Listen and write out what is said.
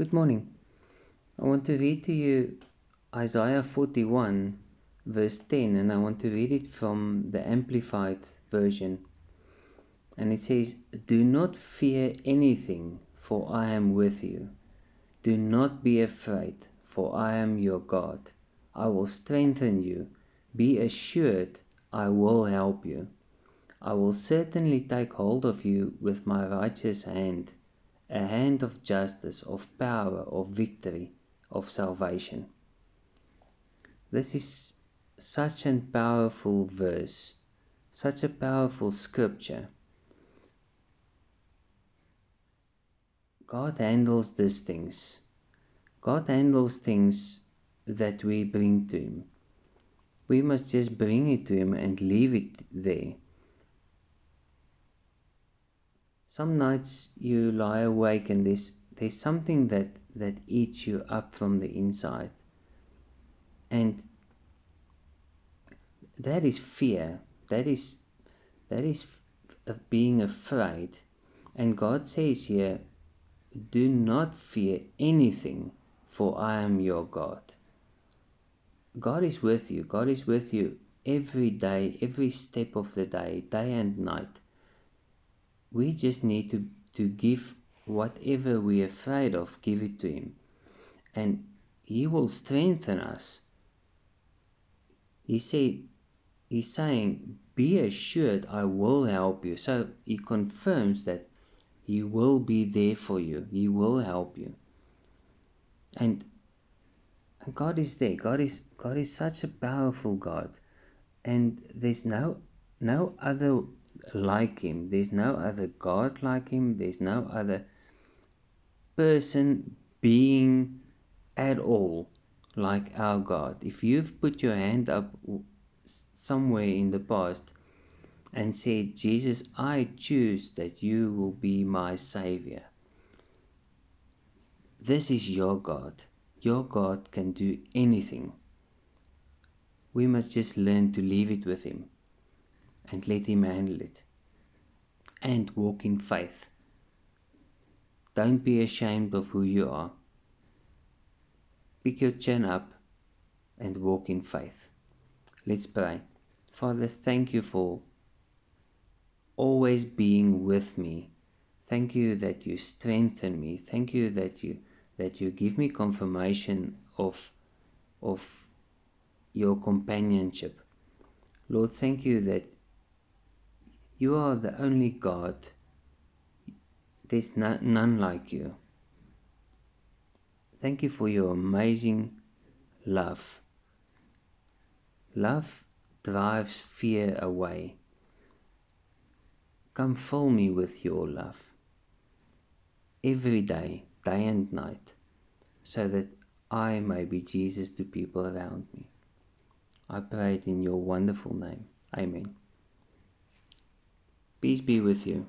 Good morning. I want to read to you Isaiah 41, verse 10, and I want to read it from the Amplified Version. And it says, Do not fear anything, for I am with you. Do not be afraid, for I am your God. I will strengthen you. Be assured, I will help you. I will certainly take hold of you with my righteous hand a hand of justice, of power, of victory, of salvation. This is such a powerful verse, such a powerful scripture. God handles these things. God handles things that we bring to Him. We must just bring it to Him and leave it there. Some nights you lie awake and there's there's something that that eats you up from the inside. And that is fear. That is that is being afraid. And god says here do not fear anything for i am your god. God is with you. God is with you every day every step of the day day and night we just need to, to give whatever we're afraid of, give it to Him. And He will strengthen us. He said, He's saying, Be assured I will help you. So He confirms that He will be there for you, He will help you. And, and God is there. God is God is such a powerful God. And there's no no other like him. There's no other God like him. There's no other person, being at all like our God. If you've put your hand up somewhere in the past and said, Jesus, I choose that you will be my Savior, this is your God. Your God can do anything. We must just learn to leave it with Him and let Him handle it. And walk in faith. Don't be ashamed of who you are. Pick your chin up and walk in faith. Let's pray. Father, thank you for always being with me. Thank you that you strengthen me. Thank you that you that you give me confirmation of of your companionship. Lord, thank you that you are the only God. There's no, none like you. Thank you for your amazing love. Love drives fear away. Come fill me with your love every day, day and night, so that I may be Jesus to people around me. I pray it in your wonderful name. Amen. Peace be with you.